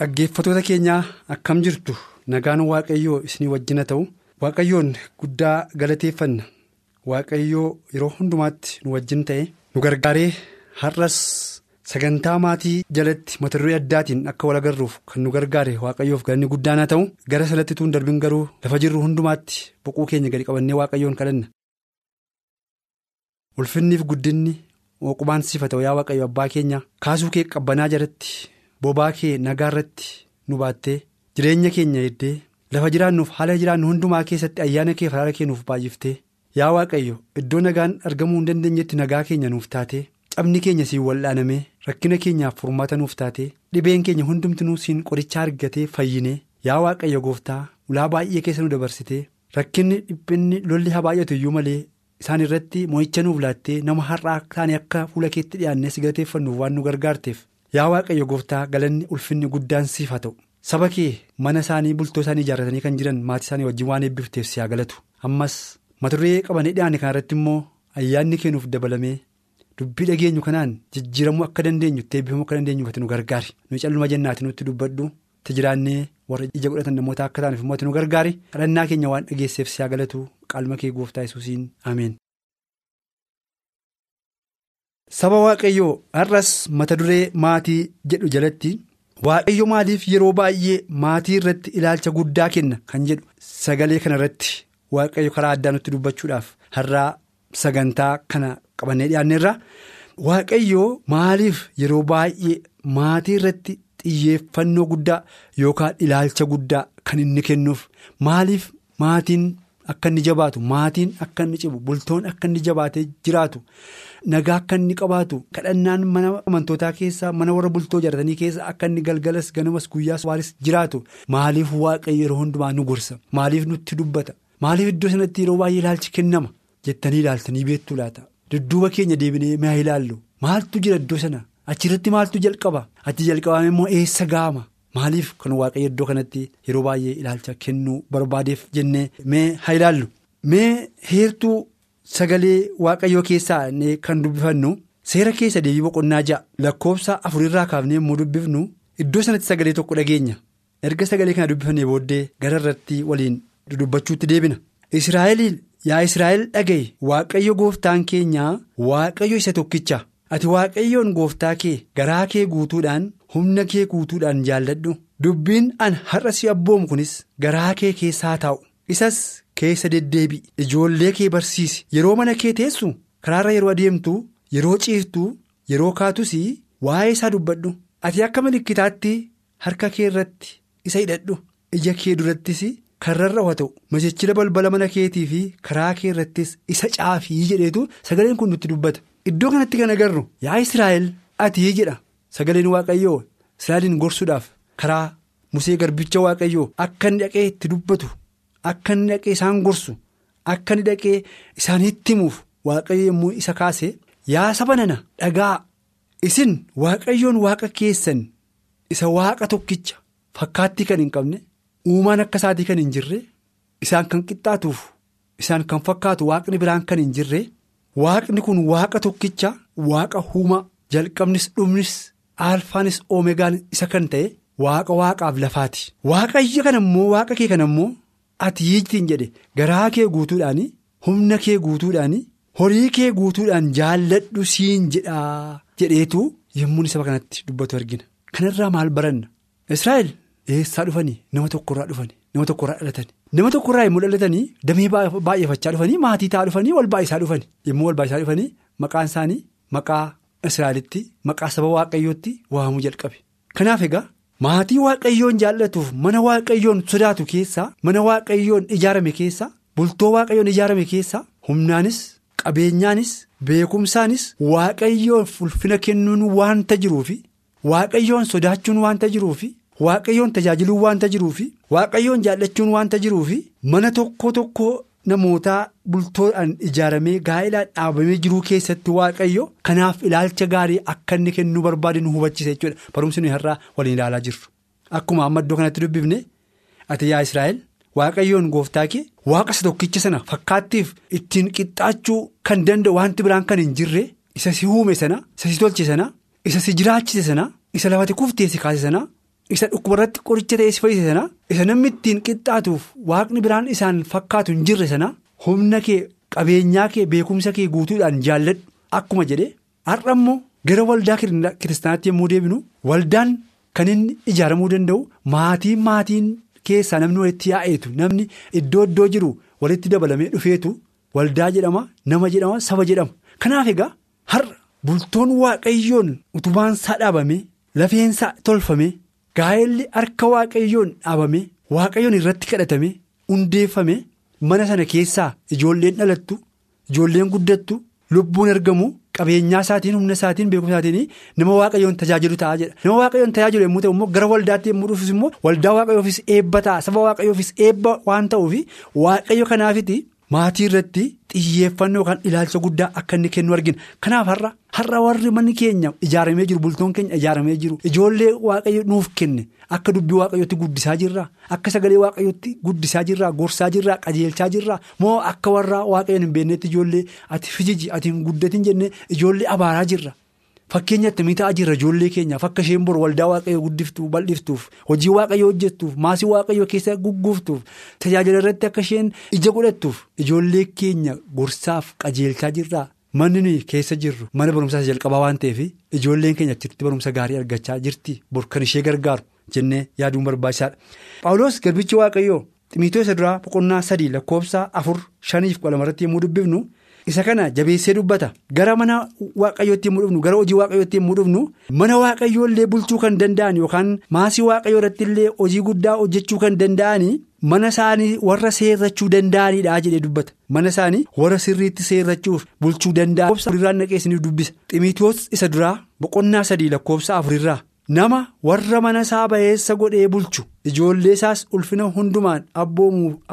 Dhaggeeffattoota keenyaa akkam jirtu? Nagaan waaqayyoo isinii wajjina ta'u. Waaqayyoon guddaa galateeffanna. Waaqayyoo yeroo hundumaatti nu wajjin ta'e. Nu gargaaree har'as sagantaa maatii jalatti mata duree addaatiin akka wal agarruuf kan nu gargaare waaqayyoof galanni guddaan haa ta'u. Gara salatti tuun darbin garuu lafa jirru hundumaatti boquu keenya gadi qabannee waaqayyoon kadhanna. ulfinniif guddinni oqumaan sifa ta'u yaa waaqayyo abbaa keenya kaasuu kee qabbanaa jalatti. Bobaa kee nagaa irratti nu baattee jireenya keenya eddee lafa jiraannuuf haala jiraannu hundumaa keessatti ayyaana kee faraara kee nuuf baay'iftee yaa waaqayyo iddoo nagaan argamuu hin dandeenyetti nagaa keenya nuuf taatee cabni keenya siin wal'aanamee rakkina keenyaaf furmaata nuuf taatee dhibeen keenya hundumtinuu siin qorichaa argatee fayyinee yaa waaqayyo gooftaa ulaa baay'ee keessa nu dabarsitee rakkinni dhiphinni lolli haa baay'atu iyyuu malee isaan irratti mo'icha nuuf laattee nama har'aa taane akka fuula keetti dhiyaannee si galateeffannuuf waan nu gargaarteef. Yaa waaqayyo gooftaa galanni ulfinni guddaan siif haa ta'u. Saba kee mana isaanii bultoo isaanii ijaarratanii kan jiran maatii isaanii wajjin waan eebbifteef si haa galatu. Ammas mata duree qabanii dhiyaane kanarratti immoo ayyaanni keenuuf dabalamee dubbii dhageenyu kanaan jijjiiramuu akka dandeenyu itti eebbifamuu akka dandeenyu ati nu gargaari. Nu calluma jennaati nutti dubbadhu. Itti jiraannee warra ija godhatan namoota akka ta'aniif immoo nu gargaari. Kadhannaa keenya waan dhageesseef si haa galatu. Qaalma kee gooftaa yesuusiin. Ameen. Saba Waaqayyoo har'as mata duree maatii jedhu jalatti Waaqayyo maaliif yeroo baay'ee maatii irratti ilaalcha guddaa kenna kan jedhu sagalee kana irratti Waaqayyo karaa addaa nutti dubbachuudhaaf har'aa sagantaa kana qabannee dhiyaanneerra Waaqayyo maaliif yeroo baay'ee maatii irratti xiyyeeffannoo guddaa yookaan ilaalcha guddaa kan inni kennuuf maaliif maatiin akka inni jabaatu maatiin akka inni cimu bultoon akka inni jabaatee jiraatu. Nagaa akka inni qabaatu kadhannaan mana amantootaa keessaa mana warra bultoo jaratanii keessa akka inni galgalas ganamas guyyaas waaris jiraatu. Maaliif waaqayyo yeroo hundumaa nu gorsa? Maaliif nutti dubbata? Maaliif iddoo sanatti yeroo baay'ee ilaalchi kennama? Jettanii ilaaltanii beektuu laata. Dudduuba keenya deebinee mi'a ilaallu. Maaltu jira iddoo sana? Achirratti maaltu jalqaba? Achi jalqabame immoo eessa gaama maaliif kan waaqayyo iddoo kanatti yeroo baay'ee ilaalcha kennuu barbaadeef jennee mee haa ilaallu mee heertuu. Sagalee waaqayyoo keessaa kan dubbifannu seera keessa deebii boqonnaa ja'a lakkoofsa afurirraa kaafnee yommuu dubbifnu iddoo sanatti sagalee tokko dhageenya erga sagalee kana dubbifannee booddee gara irratti waliin dudubbachuutti deebina. Israa'eliin yaa Israa'el dhagaye waaqayyo gooftaan keenyaa waaqayyo isa tokkicha ati waaqayyoon gooftaa kee garaa kee guutuudhaan humna kee guutuudhaan jaalladhu. Dubbiin an har'a si abboomu kunis garaa kee keessaa taa'u. Isas. keessa deddeebi'i ijoollee kee barsiisi. Yeroo mana kee teessu karaarra yeroo adeemtu yeroo ciiftu yeroo kaatus waa'ee isaa dubbadhu. Ati akka milikkitaatti harka kee irratti isa hidhadhu. Ija kee durattis karrarra haa ta'u. Masichila balbala mana keetii fi karaa kee irrattis isa caafii jedheetu sagaleen kun nutti dubbata iddoo kanatti kan agarru yaa Israa'el ati jedha sagaleen waaqayyoo Israa'eliin gorsuudhaaf karaa musee garbicha waaqayyoo akka inni dhaqee itti dubbatu. Akka inni dhaqee isaan gorsu akka inni dhaqee isaanitti himuuf waaqayyo yommuu isa kaase yaa saba nana dhagaa isin waaqayyoon waaqa keessan isa waaqa tokkicha fakkaattii kan hin qabne uumaan akka isaatii kan hin jirre isaan kan qixxaatuuf isaan kan fakkaatu waaqni biraan kan hin jirre waaqni kun waaqa tokkicha waaqa huumaa jalqabnis dhumnis aalfaanis oomegaan isa kan ta'e waaqa waaqaaf lafaati waaqayyo kan ammoo waaqa kee kan ammoo. Ati yiitiin jedhe garaa kee guutuudhaan humna kee guutuudhaan horii kee guutuudhaan jaalladhu siin jedhaa jedheetu yommuu saba kanatti dubbatu argina. Kanarraa maal baranna? Israa'el eessaa dhufanii nama tokkorraa dhufanii nama tokkorraa dhalatanii nama tokkorraa yommuu dhalatanii damee baay'ifachaa dhufanii maatii ta'aa dhufanii wal baay'isaa dhufanii yommuu wal baay'isaa dhufanii maqaan isaanii maqaa Israa'elitti maqaa saba waaqayyootti waamuu jalqabe. Kanaaf egaa maatii waaqayyoon jaallatuuf mana waaqayyoon sodaatu keessaa mana waaqayyoon ijaarame keessaa bultoo waaqayyoon ijaarame keessaa humnaanis qabeenyaanis beekumsaanis waaqayyoon ulfina kennuun waanta jiruufi waaqayyoon sodaachuun waanta jiruufi waaqayyoon tajaajiluun waanta jiruufi waaqayyoon jaallachuun waanta jiruufi mana tokko tokko. Namootaa bultoodhaan ijaaramee gaa'elaan dhaabamee jiruu keessatti waaqayyo kanaaf ilaalcha gaarii akka inni kennuu barbaade nu hubachiisa jechuudha barumsi nuyi har'aa waliin ilaalaa jirru. Akkuma amma iddoo kanatti dubbifne ati yaa Israa'el waaqayyoon gooftaa kee waaqa isa tokkicha sana fakkaattiif ittiin qixxaachuu kan danda'u wanti biraan kan hin jirre isa si uume sana isa si tolche sana isa si jiraachise sana isa lafati kuftee si kaase sana. Isa dhukkubarratti qoricha ta'ee si fayyise sana isa namni ittiin qixxaatuuf waaqni biraan isaan fakkaatu hin jirre sana humna kee qabeenyaa kee beekumsa kee guutuudhaan jaalladhu akkuma jedhe har'a immoo gara waldaa kiristaanaatti yommuu deebinu waldaan kan inni ijaaramuu danda'u maatiin maatiin keessaa namni walitti yaa'eetu namni iddoo iddoo jiru walitti dabalamee dhufeetu waldaa jedhama nama jedhama saba jedhama kanaaf egaa har'a bultoon waaqayyoon utubaansaa dhaabame lafeensaa tolfame. Gaa'elli harka waaqayyoon dhaabame waaqayyoon irratti kadhatame hundeeffame mana sana keessaa ijoolleen dhalattu ijoolleen guddattu lubbuun argamu qabeenyaa isaatiin humna isaatiin beekumsa isaatiin nama waaqayyoon tajaajilu ta'a jedha. Nama waaqayyoon tajaajilu yommuu ta'u immoo gara waldaatti yommuu dhufus immoo waldaa waaqayyoofis eebba ta'a. Saba waaqayyoofis eebba waan ta'uuf waaqayyo kanaafiti maatii irratti xiyyeeffannoo yookaan ilaalcha guddaa akka inni kennu argina kanaaf har'a har'a warri manni keenya ijaaramee jiru bultoon keenya ijaaramee jiru ijoollee waaqayyo nuuf kenne akka dubbii waaqayyootti guddisaa jirraa akka sagalee waaqayyootti guddisaa jirraa gorsaa jirraa qajeelchaa jirraa moo akka warra waaqayyoon hin beeknetti ijoollee ati fijiji ati hin guddatin jennee ijoollee abaaraa jirra. Fakkeenya attamii ta'aa jirra ijoollee keenyaaf akka isheen bor waldaa waaqayyoo guddiftuuf bal'iftuuf hojii waaqayyoo hojjettuuf maasii waaqayyoo keessa gugguuftuuf tajaajila irratti akka isheen ija godhattuuf ijoollee keenya gorsaaf qajeelchaa jirraa manni nuyi keessa jirru mana barumsaa jalqabaa waan ta'eef ijoolleen keenya achitti barumsa gaarii argachaa jirti bor kan ishee gargaaru jennee yaaduun barbaachisaadha. Paawuloos garbichi waaqayyoo ximiitoo isa duraa boqonnaa sadii lakkoofsa afur shaniif kudha lamarratti yommuu dubbifnu. Isa kana jabeessee dubbata. Gara mana waaqayyootti yommuu dhufnu gara hojii waaqayyootti yommuu dhufnu mana waaqayyoollee bulchuu kan danda'an yookaan maasii waaqayyoo irratti illee hojii guddaa hojjechuu kan danda'an mana isaanii warra seerrachuu danda'anidha jedhee dubbata. Mana isaanii warra sirriitti seerrachuuf bulchuu danda'an. Lakkoofsa afurirraa naqeessanii dubbisa. Ximiitoos isa duraa boqonnaa sadii lakkoofsa afurirraa nama warra mana isaa bayeessa godhee bulchu. Ijoollee isaas ulfina hundumaan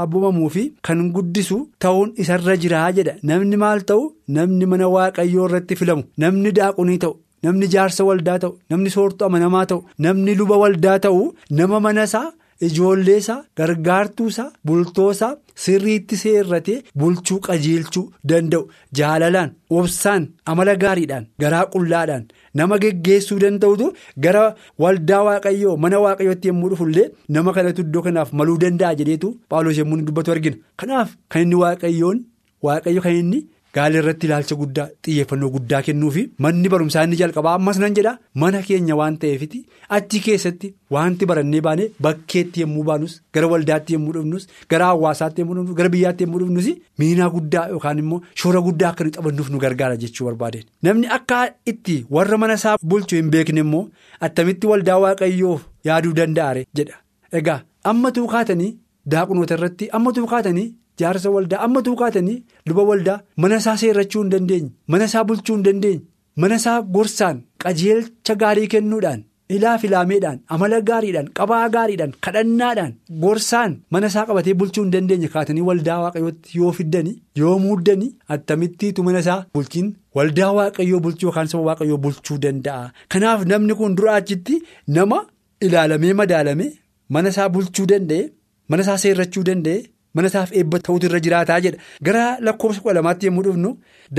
abboomamuu fi kan guddisu ta'uun isarra jiraa jedha. Namni maal ta'u? Namni mana waaqayyoo irratti filamu. Namni daaqunii ta'u. Namni jaarsa waldaa ta'u. Namni soortuu amanamaa ta'u. Namni luba waldaa ta'u. Nama mana isaa ijoollee isaa gargaartuu isaa bultoo isaa sirriitti seerratee bulchuu qajeelchuu danda'u jaalalaan obsaan amala gaariidhaan garaa qullaadhaan. nama geggeessuu danda'utu gara waldaa waaqayyoo mana waaqayyootti yommuu dhufullee nama kanatu iddoo kanaaf maluu danda'a jedheetu paawuloos yommuu dubbatu argina kanaaf kan inni waaqayyoon waaqayyo kan inni gaala irratti ilaalcha guddaa xiyyeeffannoo guddaa kennuufi manni barumsaa inni jalqabaa ammas nan jedha. Mana keenya waan ta'eefiti achi keessatti wanti barannee baane bakkeetti yommuu baanus gara waldaatti yommuu dhufnus gara hawaasaatti yommuu dhufnus gara biyyaatti yommuu dhufnus miinaa guddaa yookaan immoo shoora guddaa akka nu taphannuuf nu gargaara jechuu barbaadeen. Namni akka itti warra mana isaa bulchuu hin beekne immoo attamitti waldaa waaqayyoof yaaduu danda'are jedha. Egaa ammatuu kaatanii daaqunoota irratti ammatuu kaatanii. Jaarsa waldaa ammatuu kaatanii luba waldaa mana isaa seerrachuu hin dandeenye mana isaa bulchuu hin dandeenye mana isaa gorsaan qajeelcha gaarii kennuudhaan ilaa filaameedhaan amala gaariidhaan qabaa gaariidhaan kadhannaadhaan gorsaan mana isaa qabatee bulchuu hin dandeenye kaatanii waldaa waaqayyootti yoo fiddanii yoo muuddanii attamittiitu mana isaa bulchiin waldaa waaqayyoo bulchuu yookaan saba waaqayyoo bulchuu danda'a. Kanaaf namni kun dura achitti nama ilaalamee madaalamee mana isaa bulchuu danda'e mana isaa seerrachuu danda'e. Mana isaaf eebba ta'utu irra jiraataa jedha. Gara lakkoofsa kudha lamaatti yommuu dhufnu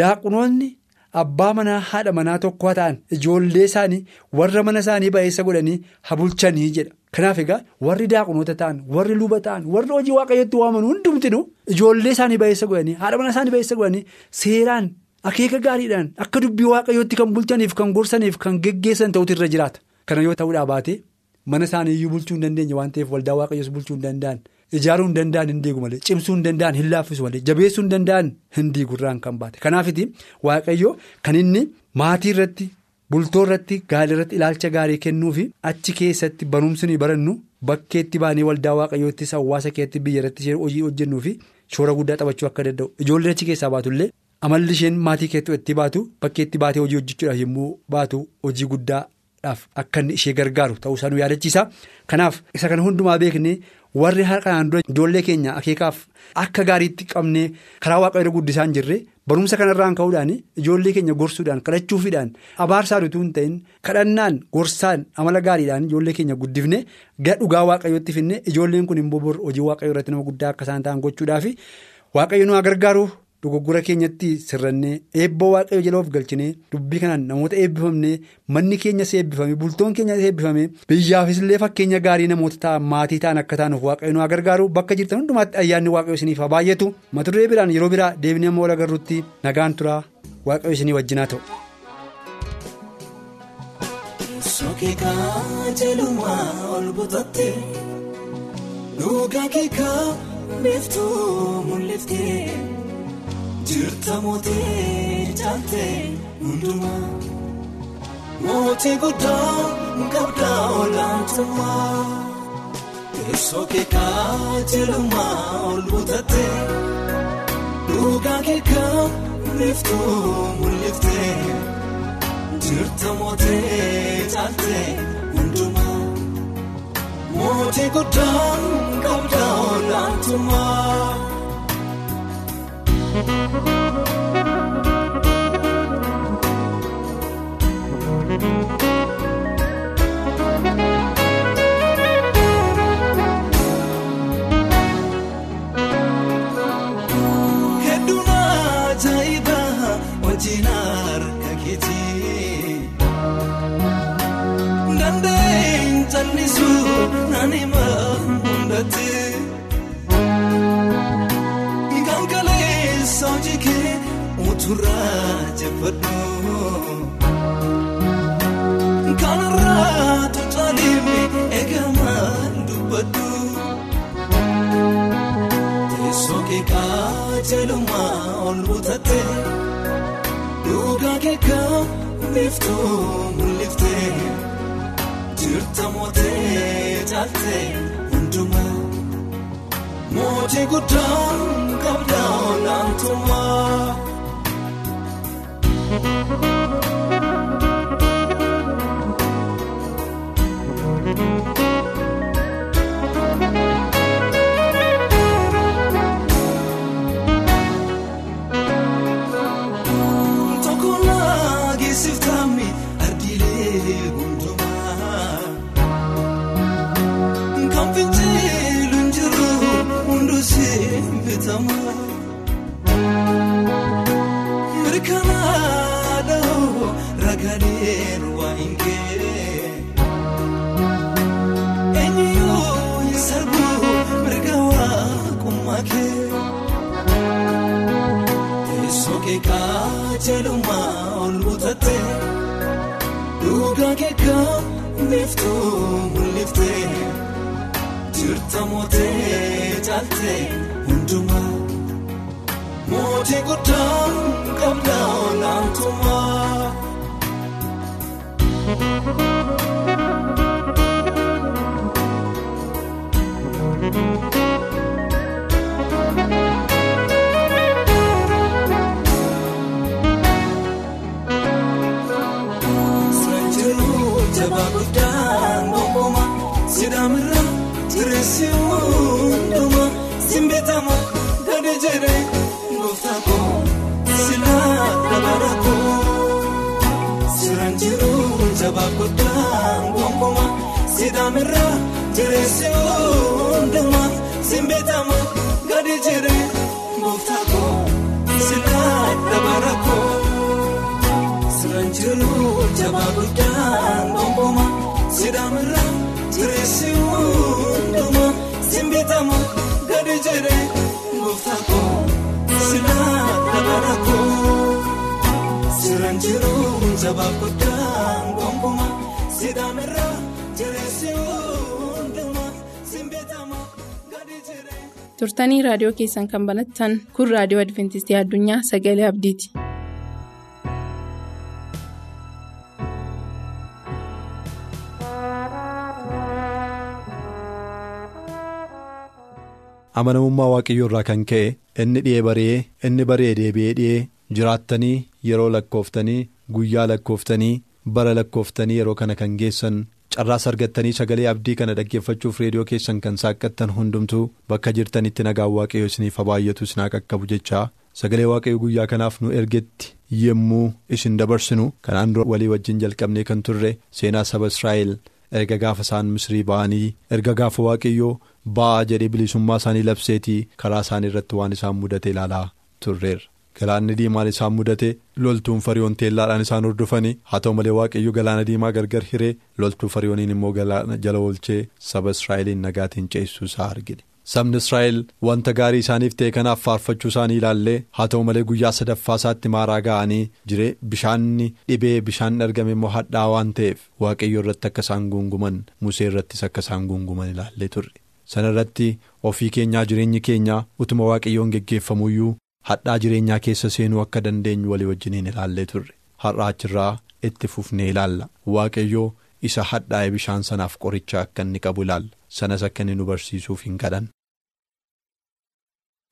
daaqunoonni abbaa manaa haadha manaa tokko ta'an. Ijoollee isaanii warra mana isaanii ba'eessa godhanii habulchanii jedha. Kanaaf egaa warri daaqunoota ta'an warri luba ta'an warri hojii waaqayyootti waaman hundumtinu ijoollee isaanii ba'eessa godhanii haadha mana isaanii ba'eessa godhanii seeraan akeeka gaariidhaan akka dubbii waaqayyootti kan bulchaniif kan gorsaniif kan geggeessan ta'utu irra jiraata. Kana yoo ta'uudhaa baate mana isaanii iyyuu bulchuu hin dandeenye waan ta'eef waldaa waaqayyoos bulchuu hin danda'an. Ijaaruu hin danda'an hin diigu malee cimsuu hin danda'an hin laaffisu malee jabeessuu hin danda'an hin diigurraan kan baate kanaafiti waaqayyo kan inni maatii irratti bultoo irratti gaalii irratti ilaalcha gaarii kennuu fi achi keessatti barumsi nuyi barannu bakkeetti baanee waldaa waaqayyoottis hawaasa keessatti biyya irratti hojii hojjennuu fi shoora guddaa taphachuu akka danda'u ijoollee achi keessaa baatullee amalli isheen maatii keessatti itti baatu bakkeetti baatee hojii hojjechuudhaaf yommuu baatu hojii guddaadhaaf akka inni ishee gargaaru ta'uusaa nu yaadachiisa kanaaf isa kana hundumaa beeknee. Warri harkaan dura ijoollee keenya akeekaaf akka gaariitti qabnee karaa waaqayyoo guddisaa hin jirre barumsa kanarraan ka'uudhaan ijoollee keenya gorsuudhaan kadhachuufiidhaan abaarsaan utuu hin ta'in kadhannaan gorsaan amala gaariidhaan ijoollee keenya guddifne gara dhugaa waaqayyootti finne ijoolleen kun immoo bor hojii waaqayyoo irratti nama guddaa akka isaan ta'an gochuudhaaf waaqayyo nu gargaaru dogoggora keenyatti sirrannee eebba waaqayyo jala of galchinee dubbii kanaan namoota eebbifamnee manni keenyas eebbifame bultoon keenyas eebbifame biyyaafis illee fakkeenya gaarii namoota ta'an maatii ta'an akka taanuuf waaqayyo nu gargaaru bakka jirtan hundumaatti ayyaanni waaqayyo isiniif haa baay'atu mata duree biraan yeroo biraa deebinee amma wal agarruutti nagaan turaa waaqayyo isinii wajjinaa ta'u. Jirta mootii jaaltee hundumaa mootii guddaa qabdaa olaantummaa teessoo keekaa jirumaa ol butattee dhugaa keekaa biiftuu mul'iftee jirta mootii jaaltee hundumaa mootii guddaa qabdaa olaantummaa. Hedduun ajaa'ibaa wajjin harka uturaa jeffadhu kanarraa tolchaaleef eegamaan dubbadhu. Teessoo keekaa jelumaa ol butattee dhugaa keekaa biiftuu mul'iftee jirta mootee caaltee hundumaa mootii guddaa qabdaa olaantummaa. Kan fincilu hin jiru hundusee bitama jelumaa ol butattee dhugaa keekaa biiftuu mul'iftee jirta mootee caaltee hundumaa mootii guddaa qabdaa olaantummaa. Sanjiru sidaamirra jireessi hundumaa simbitama gadi jedhee gooftaa koo silaa dabara koo. Sanjiru jabaa guddaan gonkuuma sidaamirra jireessi hundumaa simbitama gadi jedhee gooftaa koo silaa dabara koo. Siranjiru jabaa guddaan gonkuuma sidaamirra jireessi hundumaa simbitama gadi jedhee gooftaa koo silaa dabara koo. Siranjiru jabaa guddaan gonkuuma sidaamirra jireessi hundumaa simbitama gadi jedhee. turtanii raadiyoo keessan kan banattan kun raadiyoo adventistii addunyaa sagalee abdiiti. Amanamummaa waaqayyoo irraa kan ka'e inni dhi'ee bari'ee inni bari'ee deebi'ee dhi'ee jiraattanii yeroo lakkooftanii guyyaa lakkooftanii bara lakkooftanii yeroo kana kan geessan carraas argattanii sagalee abdii kana dhaggeeffachuuf reediyoo keessan kan saaqqattan hundumtuu bakka jirtanitti nagaan waaqayyoo isiniif baay'atu isinaa qaqqabu jechaa. Sagalee waaqayyoo guyyaa kanaaf nu ergetti yemmuu isin dabarsinu kanaan dura walii wajjin jalqabnee kan turre seenaa saba israa'el erga gaafa isaan misrii ba'anii erga gaafa waaqayyoo ba'aa jedhee bilisummaa isaanii labseetii karaa isaanii irratti waan isaan mudate ilaalaa turreerra. Galaanni diimaan isaan mudate loltuun fariyoon teellaadhaan isaan hordofanii haa ta'u malee waaqayyo galaana diimaa gargar hiree loltuu fariyooniin immoo galaana jala oolchee saba israa'eliin nagaatiin ceessuu isaa argine. Sabni Israa'el wanta gaarii isaaniif ta'e kanaaf faarfachuu isaanii ilaallee haa ta'u malee guyyaa sadaffaa isaatti maaraa ga'anii jiree bishaanni dhibee bishaan argame immoo hadhaa waan ta'eef waaqayyo irratti akka isaan guunguman musee irrattis akka isaan guunguman ilaallee turre. Sana irratti ofii keenyaa jireenyi keenyaa utuma waaqayyoon geggeeffamuyyuu. hadhaa jireenyaa keessa seenuu akka dandeenyu walii wajjiniin ilaallee turre har'aa achirraa itti fufnee ilaalla waaqayyoo isa hadhaa'e bishaan sanaaf qoricha akka inni qabu ilaalla sanas akka inni nu barsiisuuf hin kadhan.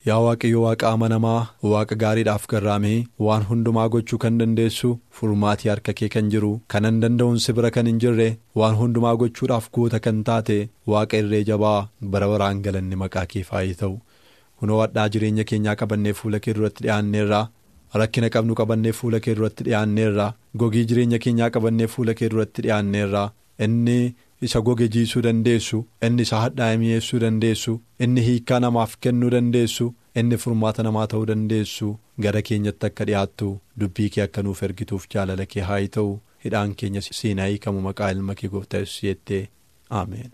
Yaa waaqayyo waaqa amanamaa waaqa gaariidhaaf garraamee waan hundumaa gochuu kan dandeessu furmaatii harka kee kan jiru kanan danda'uun si bira kan hin jirre waan hundumaa gochuudhaaf goota kan taate waaqa irree jabaa bara baraan galanni maqaa kee faayii ta'u. kunoo hadhaa jireenya keenyaa qabannee fuula kee duratti dhi'aanneerraa rakkina qabnu qabannee fuula kee duratti dhi'aanneerraa gogii jireenya keenyaa qabannee fuula kee duratti dhi'aanneerraa inni isa goge jiisuu dandeessu inni isa hadhaa'e mi'eessuu dandeessu inni hiikaa namaaf kennuu dandeessu inni furmaata namaa ta'uu dandeessu gara keenyatti akka dhi'aattu dubbii kee akka nuuf ergituuf jaalala kee haa ta'u hidhaan keenya siinaa hiikamu maqaa ilma kee gooftaa yesuus jettee ameen.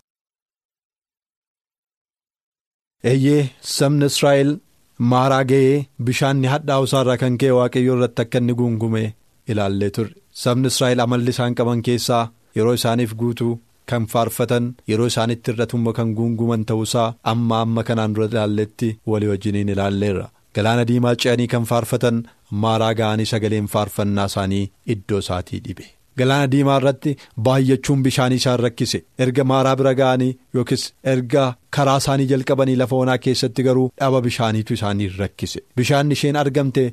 eeyyee sabni israa'el maaraa ga'ee bishaanni hadhaa'u isaarraa kan ka'e waaqayyoo irratti akka inni guungume ilaallee turre sabni israa'el amalli isaan qaban keessaa yeroo isaaniif guutuu kan faarfatan yeroo isaanitti irratumma kan guunguman ta'uusaa amma amma kanaan dura ilaalletti walii wajjiniin ilaalleerra galaana diimaa ce'anii kan faarfatan maaraa ga'anii sagaleen faarfannaa isaanii iddoo isaatii dhibe. Galaana diimaa irratti baay'achuun bishaanii isaan rakkise. Erga maaraa bira ga'anii yookiis erga karaa isaanii jalqabanii lafa onaa keessatti garuu dhaba bishaaniitu isaanii rakkise. Bishaan isheen argamte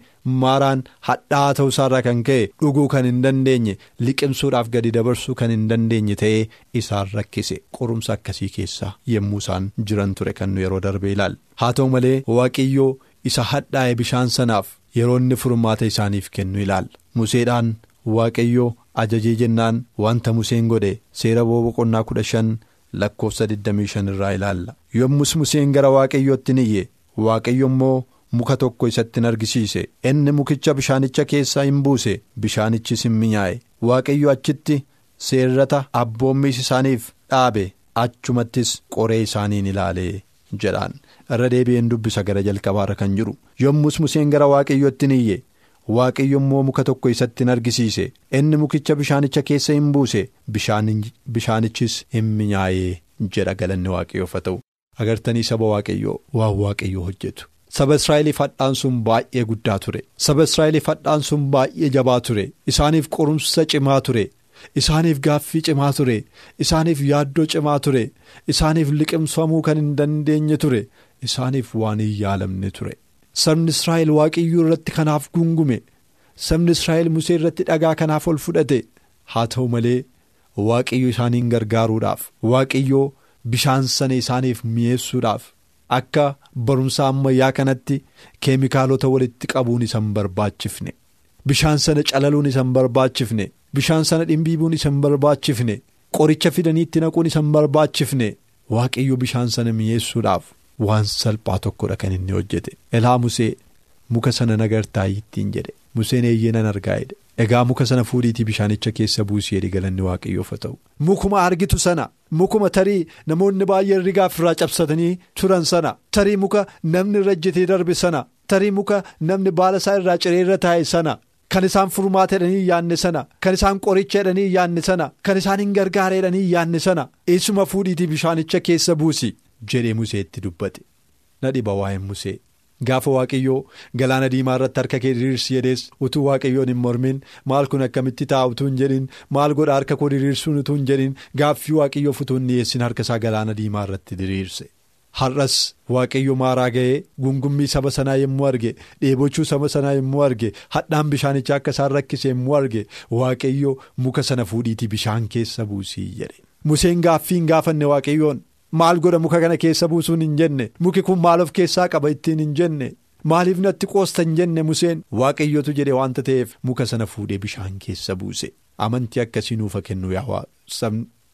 maaraan hadhaa'aa ta'uu isaarraa kan ka'e dhuguu kan hin dandeenye liqimsuudhaaf gadi dabarsuu kan hin dandeenye ta'ee isaan rakkise. Qorumsa akkasii keessa yommuu isaan jiran ture kan nu yeroo darbe ilaal haa ta'u malee waaqayyoo isa hadhaa'e bishaan sanaaf yeroo inni furmaata isaaniif kennu ilaal museedhaan waaqayyoo. Ajajee jennaan wanta museen godhe seera boqonnaa kudha shan lakkoofsa 25 irraa ilaalla. Yommus museen gara waaqayyootti niyye waaqayyo immoo muka tokko isatti argisiise. Inni mukicha bishaanicha keessaa hin buuse. Bishaanichis hin mi'aaye waaqayyo achitti seerrata abboommiis isaaniif dhaabe. Achumattis qoree isaaniin ilaalee jedhaan. Irra deebi'een dubbisa gara jalqabaarra kan jiru. Yommus museen gara waaqayyootti niyye. Waaqayyo immoo muka tokko isatti hin argisiise. Inni mukicha bishaanicha keessa hin buuse. Bishaanichis hin mi'aayee jedha galanni waaqayyoof haa ta'u. Agartanii saba waaqayyoo waan waaqayyoo hojjetu. Saba israa'eliif hadhaan sun baay'ee guddaa ture. Saba israa'eliif hadhaan sun baay'ee jabaa ture. Isaaniif qorumsa cimaa ture. Isaaniif gaaffii cimaa ture. Isaaniif yaaddoo cimaa ture. Isaaniif liqimsamuu kan hin dandeenye ture. Isaaniif waan hin yaalamne ture. Sabni israa'el waaqayyoo irratti kanaaf gungume. Sabni israa'el musee irratti dhagaa kanaaf ol fudhate. Haa ta'u malee waaqayyo isaaniin gargaaruudhaaf waaqayyoo bishaan sana isaaniif mi'eessuudhaaf akka barumsa ammayyaa kanatti keemikaalota walitti qabuun isan barbaachifne. Bishaan sana calaluun isan barbaachifne. Bishaan sana dhimbiibuun isan barbaachifne. Qoricha fidanii itti naquun isan barbaachifne. Waaqayyo bishaan sana mi'eessuudhaaf. Waan salphaa tokkodha kan inni hojjete elaa musee muka sana nagartaa ittiin jedhe museen eeyyee nan argaa jedhe egaa muka sana fuudhiitii bishaanicha keessa buusii jedhe galanni waaqayyoof haa ta'u. mukuma argitu sana mukuma tarii namoonni baay'een rigaaf irraa cabsatanii turan sana tarii muka namni irra ejjetee darbe sana tarii muka namni baala isaa irraa ciree irra taa'e sana. Kan isaan furmaata jedhanii yaanne sana kan isaan qoricha jedhanii yaanne sana kan isaan hin gargaara jedhanii yaanne sana eessuma fuudhiitii bishaanicha keessa buusi. Jedhee museetti dubbate. Na dhiba waa'een musee. Gaafa waaqayyoo galaana diimaa irratti harka kee diriirsi jedhees utuu waaqayyoon hin mormin maal kun akkamitti ta'a utuu hin jedhin maal godha harka koo diriirsuun utuu hin jedhin gaaffii waaqayyoof utuu hin dhiyeessin harka isaa galaana diimaa irratti diriirse. Har'as waaqayyo maaraa ga'ee gungummii saba sanaa yommuu arge dheebochuu saba sanaa yommuu arge hadhaan bishaanichaa akka isaan rakkise yommuu arge waaqayyo muka sana fuudhiitii bishaan keessa buusii jedhe. Museen gaaffii hin gaafanne waaqayyoon maal godha muka kana keessa buusuun hin jenne? Muki kun maal of keessaa qaba ittiin hin jenne? Maaliif natti qoosta hin jenne museen? Waaqayyotu jedhe waanta ta'eef muka sana fuudhee bishaan keessa buuse. Amantii akkasii nuufa kennu yaa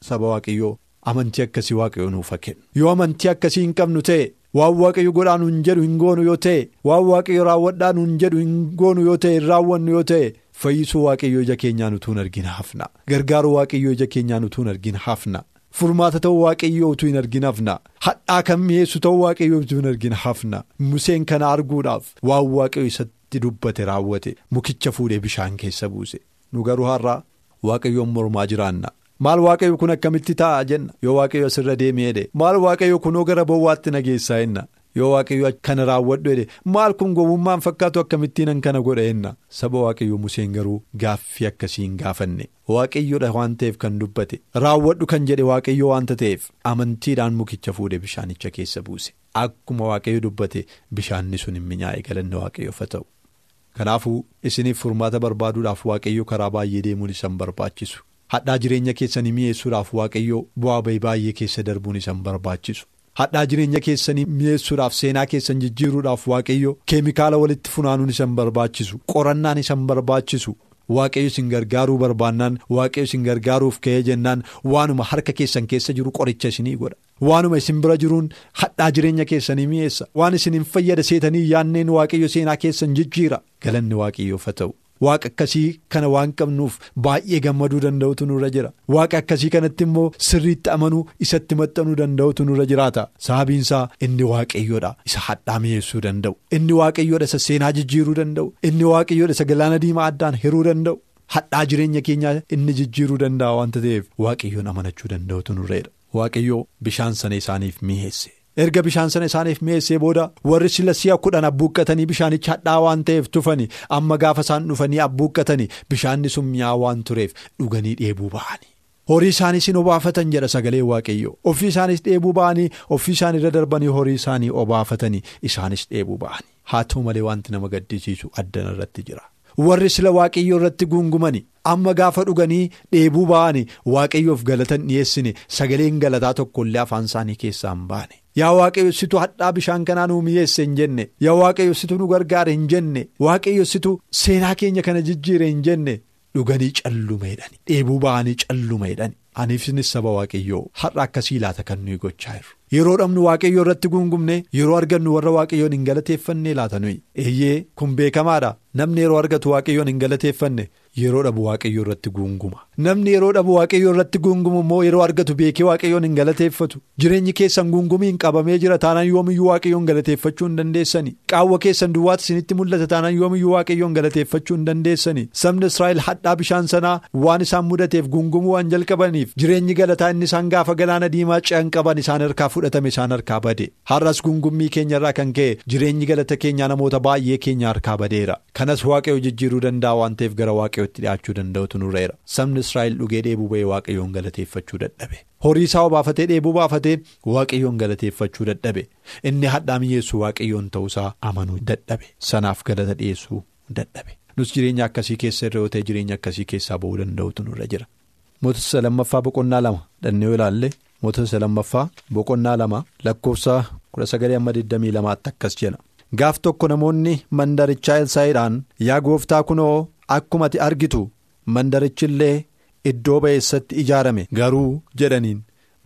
saba waaqayyoo. Amantii akkasii waaqayyo nuufa kennu. Yoo amantii akkasii hin qabnu ta'e waan waaqayyo godhaa nuun jedhu hin goonu yoo ta'e waan waaqayyo raawwadhaa nuun jedhu hin goonu yoo ta'e hin raawwannu yoo ta'e fayyisuu waaqayyo ija keenyaan utuu hin argin hafna. Gargaaruu waaqayyo ija keenyaan utuu hin argin hafna furmaata ta'uu waaqayyo utuu hin argin hafna hadhaa kan mi'eessu ta'uu waaqayyo utuu hin argin hafna museen kana arguudhaaf waan waaqayyo isatti dubbate raawwate. Mukicha fuudhee bishaan keessa buuse. Nu garuu har'aa waaqayyoon mormaa jiraanna. Maal waaqayyo kun akkamitti ta'a jenna? Yoo waaqayyo asirra deemee jedhe maal waaqayyo kunoo gara bowwaatti nageessaa jenna yoo waaqayyo kana raawwadhu jedhe maal kun gowwummaan fakkaatu akkamittiin kana godha jenna saba waaqayyo Museen garuu gaaffii akkasii hin gaafanne waaqayyodha waan ta'eef kan dubbate. Raawwadhu kan jedhe waaqayyo waanta ta'eef amantiidhaan mukicha fuudhe bishaanicha keessa buuse. Akkuma waaqayyo dubbate bishaanni sun hin minyaa'e galanne waaqayyoof haa ta'u. Kanaafuu isiniif furmaata barbaaduudhaaf waaqayyo karaa baay'ee deemuun isaan barbaachisu. Hadhaa jireenya keessanii mi'eessuudhaaf waaqayyoo bu'aa bahii baay'ee keessa darbuun isaan barbaachisu. Hadhaa jireenya keessanii mi'eessuudhaaf seenaa keessan jijjiiruudhaaf waaqayyoo keemikaala walitti funaanuun isaan barbaachisu. Qorannaan isaan barbaachisu. Waaqayyo isin gargaaruu barbaannaan waaqayyo isin gargaaruuf ka'ee jennaan waanuma harka keessan keessa jiru qoricha isinii godha. Waanuma isin bira jiruun hadhaa jireenya keessanii mi'eessa. Waan isin hin fayyada seetanii yaanneen waaqayyo seenaa keessan jijjiira. Galanni waaqayyoof haa ta'u. Waaqa akkasii kana waan qabnuuf baay'ee gammaduu danda'utu nurra jira. Waaqa akkasii kanatti immoo sirriitti amanuu isatti maxxanuu danda'utu nurra jiraata. Sababiinsaa inni waaqayyoodha isa hadhaa mi'eessuu danda'u. Inni waaqayyoodha isa seenaa jijjiiruu danda'u. Inni waaqayyoodha isa galaana diimaa addaan hiruu danda'u. Hadhaa jireenya keenyaa inni jijjiiruu danda'a waanta ta'eef waaqayyoon amanachuu danda'utu nurreedha. Waaqayyoo bishaan sana isaaniif mi'eesse. Erga bishaan sana isaaniif mi'eessee booda warri sila si'a kudhan abbuuqqatanii bishaanicha hadhaa waan ta'eef tufani amma gaafa isaan dhufanii abbuuqqatanii bishaanni sun mi'aa waan tureef dhuganii dheebuu ba'anii. horii isaaniis hin obaafatan jedha sagalee waaqayyo ofii isaanis dheebuu ba'anii ofii isaan irra darbanii horii isaanii obaafatanii isaanis dheebuu ba'anii haa ta'u malee wanti nama gaddisiisu addana irratti jira. warri sila waaqayyo irratti guungumani amma gaafa dhuganii dheebuu ba'anii waaqayyoof galatan dhiyeessine sagaleen galataa tokkollee afaan isaanii keessaa hin baane. Yaa waaqayyossitu hadhaa bishaan kanaa nuu mi'eesse hin jenne. Yaa waaqayyossitu nu gargaare hin jenne. Waaqayyossitu seenaa keenya kana jijjiire hin jenne. Dhuganii calluma jedhani dheebuu ba'anii calluma jedhani aniifis saba waaqayyoo. Har'a akkasii laata kan nuyi gochaa jirru. Yeroo dhabnu waaqayyoo irratti guungumne yeroo argannu warra waaqayyoon hin galateeffanne laata nuyi. Eeyyee kun beekamaadha namni yeroo argatu waaqayyoon hin galateeffanne yeroo dhabu waaqayyoo irratti guunguma. Namni yeroo dhabu waaqayyoo irratti guungumu immoo yeroo argatu beekee waaqayyoon hin galateeffatu. Jireenyi keessan guungumiin qabamee jira. Taanaan yoomiyyuu waaqayyoon galateeffachuu hin dandeessani. Qaawwa keessan duwwaatti isinitti mul'ata. Taanaan yoomiyyuu waaqayyoon galateeffachuu hin dandeessani. Sabni israa'el hadhaa bishaan sanaa waan isaan mudateef guungumuu waan jalqabaniif jireenyi galataa inni isaan gaafa galaana diimaa ce'an qaban isaan harkaa fudhatame isaan harkaa bade. Har'as guungummii keenya irraa kan ka'e jireenyi galata keenyaa namoota baay'ee keenya harkaa badeera kanas waaqayyo jijjiiruu danda'a waan ta'eef gara waaqayyootti dhi'aachuu danda'utu nurreera sabni israa'el dhugee dheebuu ba'ee waaqayyoon galateeffachuu dadhabe. Horii isaa obaafatee dheebuu baafatee waaqayyoon galateeffachuu dadhabe. Inni hadhaa mi'eessu waaqayyoon ta'uusaa amanuu dadhabe. Sanaaf galata dhiyeessuu dadhabe. Nus jireenya akkasii keessa irra yoo ta'e jireenya akkasii keessaa ba'uu danda'utu nurra jira. Mootota lammaffaa boqonnaa lama. Dhannee ilaalle mootota lammaffaa boqonnaa lama. Lakkoofsa kudha sagalee amma 22 akkas jedha. Gaaf tokko namoonni mandarichaa Elsaa'iidhaan yaa gooftaa kunoo akkuma ati argitu mandarichillee iddoo ba'eessatti ijaarame. Garuu jedhaniin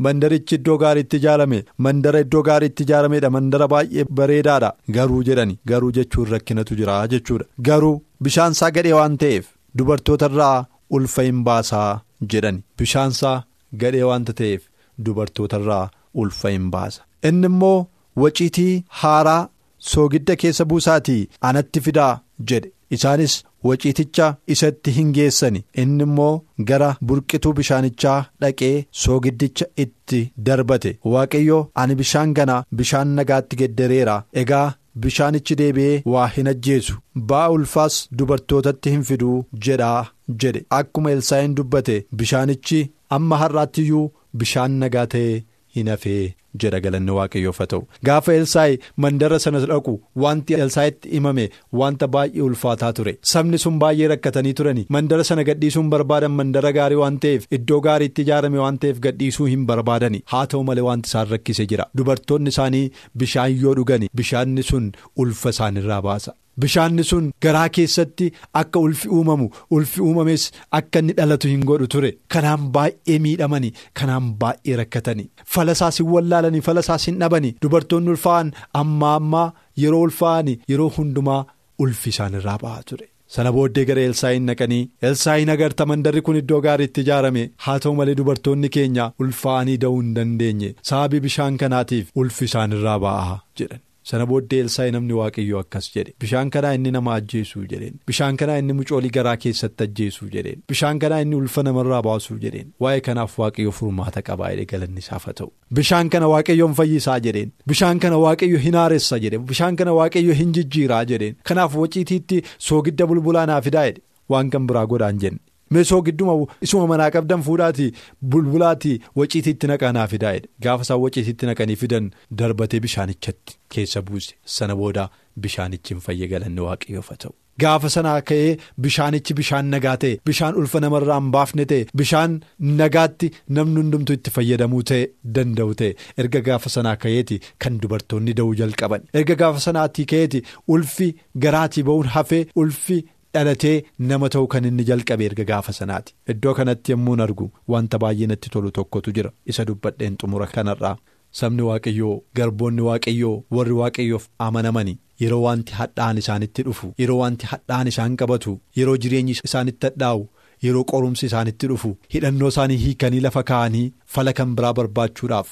mandarichi iddoo gaariitti ijaarame mandara iddoo gaariitti ijaarameedha mandara baay'ee bareedaadha. Garuu jedhani garuu jechuun rakkinatu jira jechuudha. Garuu bishaansaa gadhee waan ta'eef dubartootarraa ulfa hin baasaa jedhani. Bishaansaa gadhee waanta ta'eef dubartootarraa ulfa hin baasa. Inni immoo waciitii haaraa soogidda keessa buusaatii anatti fidaa jedhe. Isaanis waciiticha isatti hin geessani. Inni immoo gara burqituu bishaanichaa dhaqee soogiddicha itti darbate. Waaqayyo ani bishaan kana bishaan nagaatti geddareera egaa bishaanichi deebi'ee waa hin ajjeesu. Ba'a ulfaas dubartootatti hin fiduu jedhaa jedhe. Akkuma elsaa'iin dubbate bishaanichi amma har'aattiyyuu bishaan nagaa ta'ee hin hafee jedha galanni waaqayyoof ta'u gaafa elsaayi mandara sana dhaqu wanti elsaayitti himame wanta baay'ee ulfaataa ture sabni sun baay'ee rakkatanii turani mandara sana gadhiisuun barbaadan mandara gaarii waan ta'eef iddoo gaariitti ijaarame waan ta'eef gadhiisuu hin barbaadani haa ta'u malee wanti isaan rakkise jira dubartoonni isaanii bishaan yoo dhugani bishaanni sun ulfa isaanirraa baasa. Bishaanni sun garaa keessatti akka ulfi uumamu ulfi uumames akka inni dhalatu hin godhu ture. Kanaan baay'ee miidhamani kanaan baay'ee rakkatani. Falasaas hin wallaalanii falasaas hin dhabani. Dubartoonni ulfaa'an ammaa ammaa yeroo ulfaa'ani yeroo hundumaa ulfi isaanirraa ba'aa ture. Sana booddee gara Elsaayin naqanii Elsaayin agarta mandarri kun iddoo gaariitti ijaarame. Haa ta'u malee dubartoonni keenya ulfaa'anii da'uu hin dandeenye. Sababii bishaan kanaatiif ulfi isaanirraa ba'aa jedhan. Sana booddee Elsaayi namni waaqayyoo akkas jedhe. Bishaan kanaa inni nama ajjeesuu jedheen. Bishaan kanaa inni mucoolii garaa keessatti ajjeesuu jedheen. Bishaan kanaa inni ulfa namarraa baasuu jedheen. Waa'ee kanaaf waaqayyo furmaata qabaa jedhe galanni isaaf haa ta'u bishaan kana waaqayyoon fayyisaa jedheen. Bishaan kana waaqayyo hin haaressa jedhe bishaan kana waaqayyo hin jijjiiraa jedheen. Kanaaf waciitiitti soogidda bulbulaa naa fidaa jedhe waan kan biraa godhaan jenne. Meesoo gidduma isuma manaa qabdan fuudhaatii bulbulaatii waciitiitti naqaa naa fidaa jedhe gaafa isaan waciitiitti naqanii fidan darbatee bishaanichatti keessa buuse sana booda bishaanichi hin fayye galanni waaqayyoof haa ta'u. Gaafa sanaa ka'ee bishaanichi bishaan nagaa ta'e bishaan ulfa namarraa hin baafne ta'e bishaan nagaatti namni hundumtuu itti fayyadamuu ta'e danda'u ta'e erga gaafa sanaa ka'eeti kan dubartoonni da'uu jalqaban erga gaafa sanaatii ka'eeti ulfi garaatii ba'uun hafee ulfi. Dhalatee nama ta'u kan inni jalqabe erga gaafa sanaati iddoo kanatti yommuun argu wanta baay'ee natti tolu tokkotu jira isa dubbadheen xumura kanarraa sabni waaqayyoo garboonni waaqayyoo warri waaqayyoof amanamani yeroo wanti hadhaan isaanitti dhufu yeroo wanti hadhaan isaan qabatu yeroo jireenyi isaanitti hadhaa'u yeroo qorumsi isaanitti dhufu hidhannoo isaanii hiikanii lafa kaa'anii fala kan biraa barbaachuudhaaf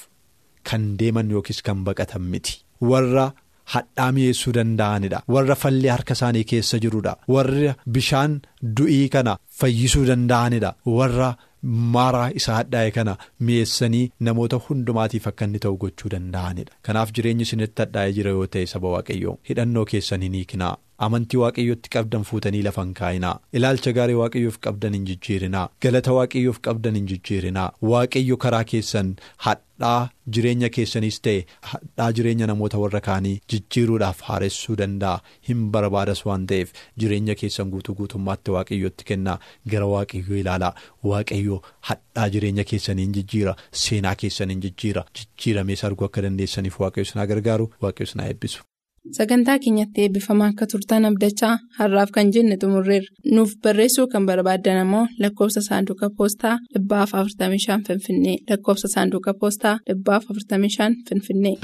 kan deeman yookiis kan baqatan miti warra. Hadhaa mi'eessuu danda'anidha. Warra fallee harka isaanii keessa jirudha warra bishaan du'ii kana fayyisuu danda'anidha. Warra maaraa isa hadhaa'e kana mi'eessanii namoota hundumaatiif akka inni ta'u gochuu danda'anidha. Kanaaf jireenyi isinitti hadhaa'ee jira yoo ta'e saba waaqayyoo hidhannoo keessan hin hiiknaa amantii waaqayyootti qabdan fuutanii lafa hin kaa'inaa ilaalcha gaarii waaqayyoof qabdan hin jijjiirinaa. Galata waaqayyoof qabdan hin jijjiirinaa. Waaqayyo karaa keessan hadhaa jireenya keessaniis ta'e hadhaa jireenya namoota warra kaanii jijjiiruudhaaf haaressuu danda'a. Hin barbaadas waan ta'eef jireenya keessan guutuu guutummaatti waaqayyootti kennaa. Gara waaqayyoo ilaalaa. Waaqayyoo hadhaa jireenya keessaniin jijjiira. Seenaa keessaniin jijjiira. Jijjiiramees arguu akka dandeessaniif waaqayyo sanaa gargaaru. Waaqayyo sanaa eebbisu. Sagantaa keenyatti eebbifama akka turtan abdachaa har'aaf kan jenne xumurreerra nuuf barreessuu kan barbaaddan ammoo lakkoofsa saanduqa poostaa dhibbaaf 45 finfinnee lakkoofsa saanduqa poostaa dhibbaaf 45 finfinnee.